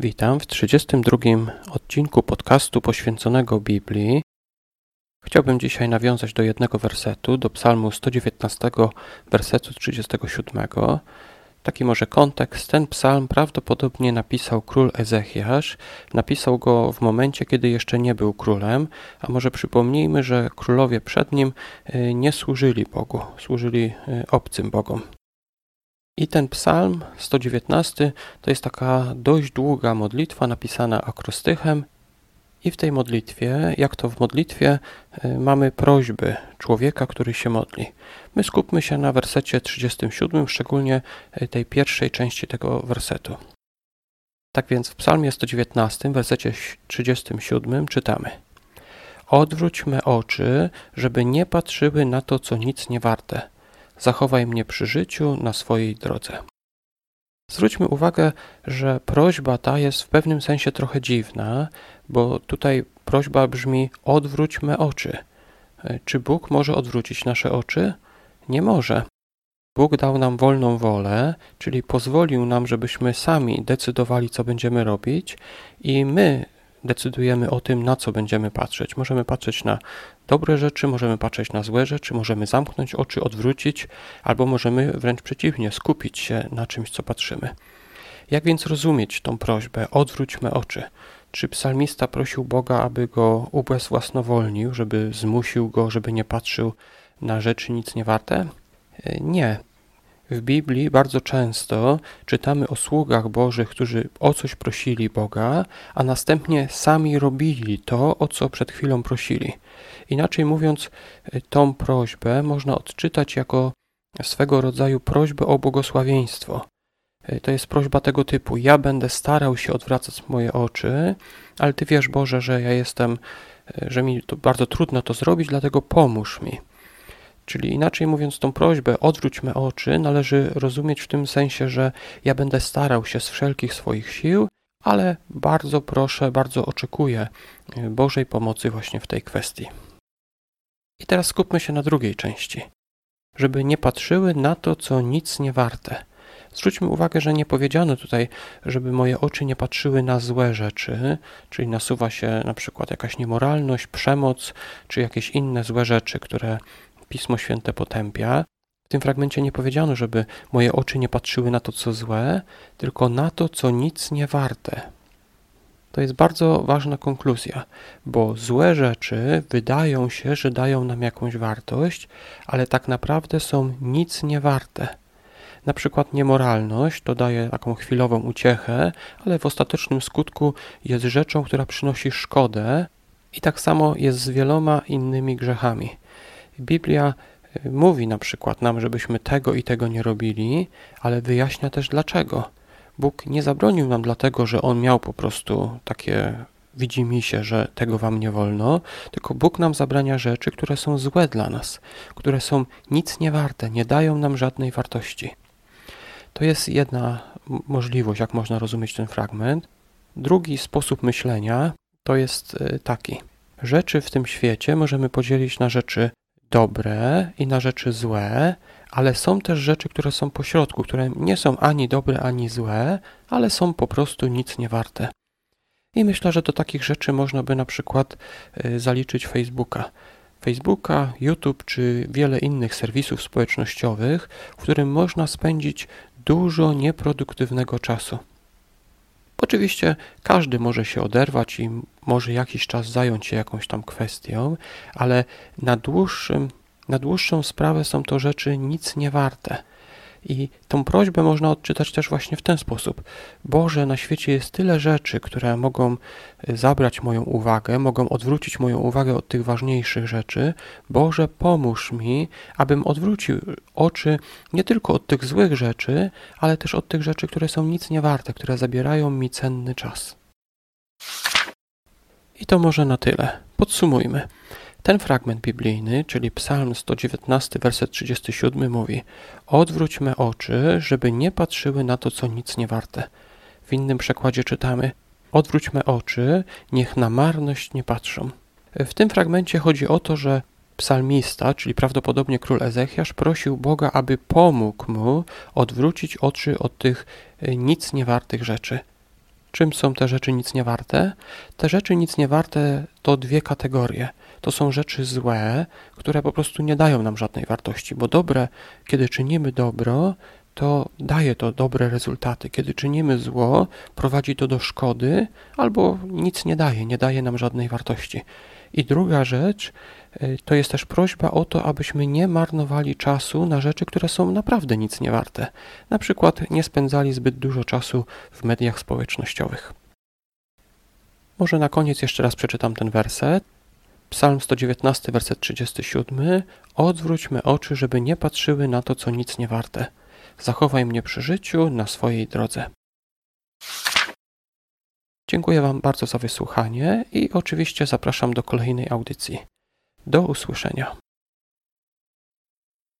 Witam w 32 odcinku podcastu poświęconego Biblii. Chciałbym dzisiaj nawiązać do jednego wersetu, do Psalmu 119, wersetu 37. Taki może kontekst. Ten psalm prawdopodobnie napisał król Ezechiasz. Napisał go w momencie, kiedy jeszcze nie był królem, a może przypomnijmy, że królowie przed nim y, nie służyli Bogu, służyli y, obcym bogom. I ten psalm 119 to jest taka dość długa modlitwa napisana akrostychem. I w tej modlitwie, jak to w modlitwie, y, mamy prośby człowieka, który się modli. My skupmy się na wersecie 37, szczególnie y, tej pierwszej części tego wersetu. Tak więc w Psalmie 119, wersecie 37 czytamy: Odwróć me oczy, żeby nie patrzyły na to, co nic nie warte zachowaj mnie przy życiu na swojej drodze. Zwróćmy uwagę, że prośba ta jest w pewnym sensie trochę dziwna, bo tutaj prośba brzmi: odwróć me oczy. E, czy Bóg może odwrócić nasze oczy? Nie może. Bóg dał nam wolną wolę, czyli pozwolił nam, żebyśmy sami decydowali, co będziemy robić, i my decydujemy o tym, na co będziemy patrzeć. Możemy patrzeć na dobre rzeczy, możemy patrzeć na złe rzeczy, możemy zamknąć oczy, odwrócić, albo możemy wręcz przeciwnie, skupić się na czymś, co patrzymy. Jak więc rozumieć tą prośbę? Odwróćmy oczy. Czy psalmista prosił Boga, aby go ubezwłasnowolnił, żeby zmusił go, żeby nie patrzył na rzeczy nic nie warte? Nie. W Biblii bardzo często czytamy o sługach Bożych, którzy o coś prosili Boga, a następnie sami robili to, o co przed chwilą prosili. Inaczej mówiąc, tą prośbę można odczytać jako swego rodzaju prośbę o błogosławieństwo. To jest prośba tego typu: Ja będę starał się odwracać moje oczy, ale Ty wiesz, Boże, że ja jestem, że mi to bardzo trudno to zrobić, dlatego pomóż mi. Czyli inaczej mówiąc, tą prośbę odwróćmy oczy należy rozumieć w tym sensie, że ja będę starał się z wszelkich swoich sił, ale bardzo proszę, bardzo oczekuję e, Bożej pomocy właśnie w tej kwestii. I teraz skupmy się na drugiej części. Żeby nie patrzyły na to, co nic nie warte. Zwróćmy uwagę, że nie powiedziano tutaj, żeby moje oczy nie patrzyły na złe rzeczy, czyli nasuwa się na przykład jakaś niemoralność, przemoc, czy jakieś inne złe rzeczy, które Pismo Święte potępia. W tym fragmencie nie powiedziano, żeby moje oczy nie patrzyły na to, co złe, tylko na to, co nic nie warte. To jest bardzo ważna konkluzja, bo złe rzeczy wydają się, że dają nam jakąś wartość, ale tak naprawdę są nic nie warte. Na przykład niemoralność to daje taką chwilową uciechę, ale w ostatecznym skutku jest rzeczą, która przynosi szkodę, i tak samo jest z wieloma innymi grzechami. Biblia y, mówi na przykład nam, żebyśmy tego i tego nie robili, ale wyjaśnia też dlaczego. Bóg nie zabronił nam dlatego, że On miał po prostu takie widzi mi się, że tego wam nie wolno, tylko Bóg nam zabrania rzeczy, które są złe dla nas, które są nic nie warte, nie dają nam żadnej wartości. To jest jedna możliwość, jak można rozumieć ten fragment. Drugi sposób myślenia to jest y, taki. Rzeczy w tym świecie możemy podzielić na rzeczy dobre i na rzeczy złe, ale są też rzeczy, które są pośrodku, które nie są ani dobre, ani złe, ale są po prostu nic nie warte. I myślę, że do takich rzeczy można by na przykład y, zaliczyć Facebooka. Facebooka, YouTube czy wiele innych serwisów społecznościowych, w którym można spędzić dużo nieproduktywnego czasu. Oczywiście każdy może się oderwać i może jakiś czas zająć się jakąś tam kwestią, ale na, dłuższym, na dłuższą sprawę są to rzeczy nic nie warte. I tą prośbę można odczytać też właśnie w ten sposób. Boże, na świecie jest tyle rzeczy, które mogą y, zabrać moją uwagę, mogą odwrócić moją uwagę od tych ważniejszych rzeczy. Boże, pomóż mi, abym odwrócił oczy nie tylko od tych złych rzeczy, ale też od tych rzeczy, które są nic nie warte, które zabierają mi cenny czas. I to może na tyle. Podsumujmy. Ten fragment biblijny, czyli Psalm 119, werset 37 mówi: Odwróćmy oczy, żeby nie patrzyły na to, co nic nie warte. W innym przekładzie czytamy: Odwróćmy oczy, niech na marność nie patrzą. W tym fragmencie chodzi o to, że psalmista, czyli prawdopodobnie król Ezechiasz, prosił Boga, aby pomógł mu odwrócić oczy od tych nic niewartych rzeczy. Czym są te rzeczy nic nie warte? Te rzeczy nic nie warte to dwie kategorie. To są rzeczy złe, które po prostu nie dają nam żadnej wartości, bo dobre, kiedy czynimy dobro, to daje to dobre rezultaty. Kiedy czynimy zło, prowadzi to do szkody albo nic nie daje, nie daje nam żadnej wartości. I druga rzecz y, to jest też prośba o to, abyśmy nie marnowali czasu na rzeczy, które są naprawdę nic nie warte. Na przykład nie spędzali zbyt dużo czasu w mediach społecznościowych. Może na koniec jeszcze raz przeczytam ten werset. Psalm 119, werset 37. Odwróćmy oczy, żeby nie patrzyły na to, co nic nie warte. Zachowaj mnie przy życiu na swojej drodze. Dziękuję Wam bardzo za wysłuchanie i oczywiście zapraszam do kolejnej audycji. Do usłyszenia.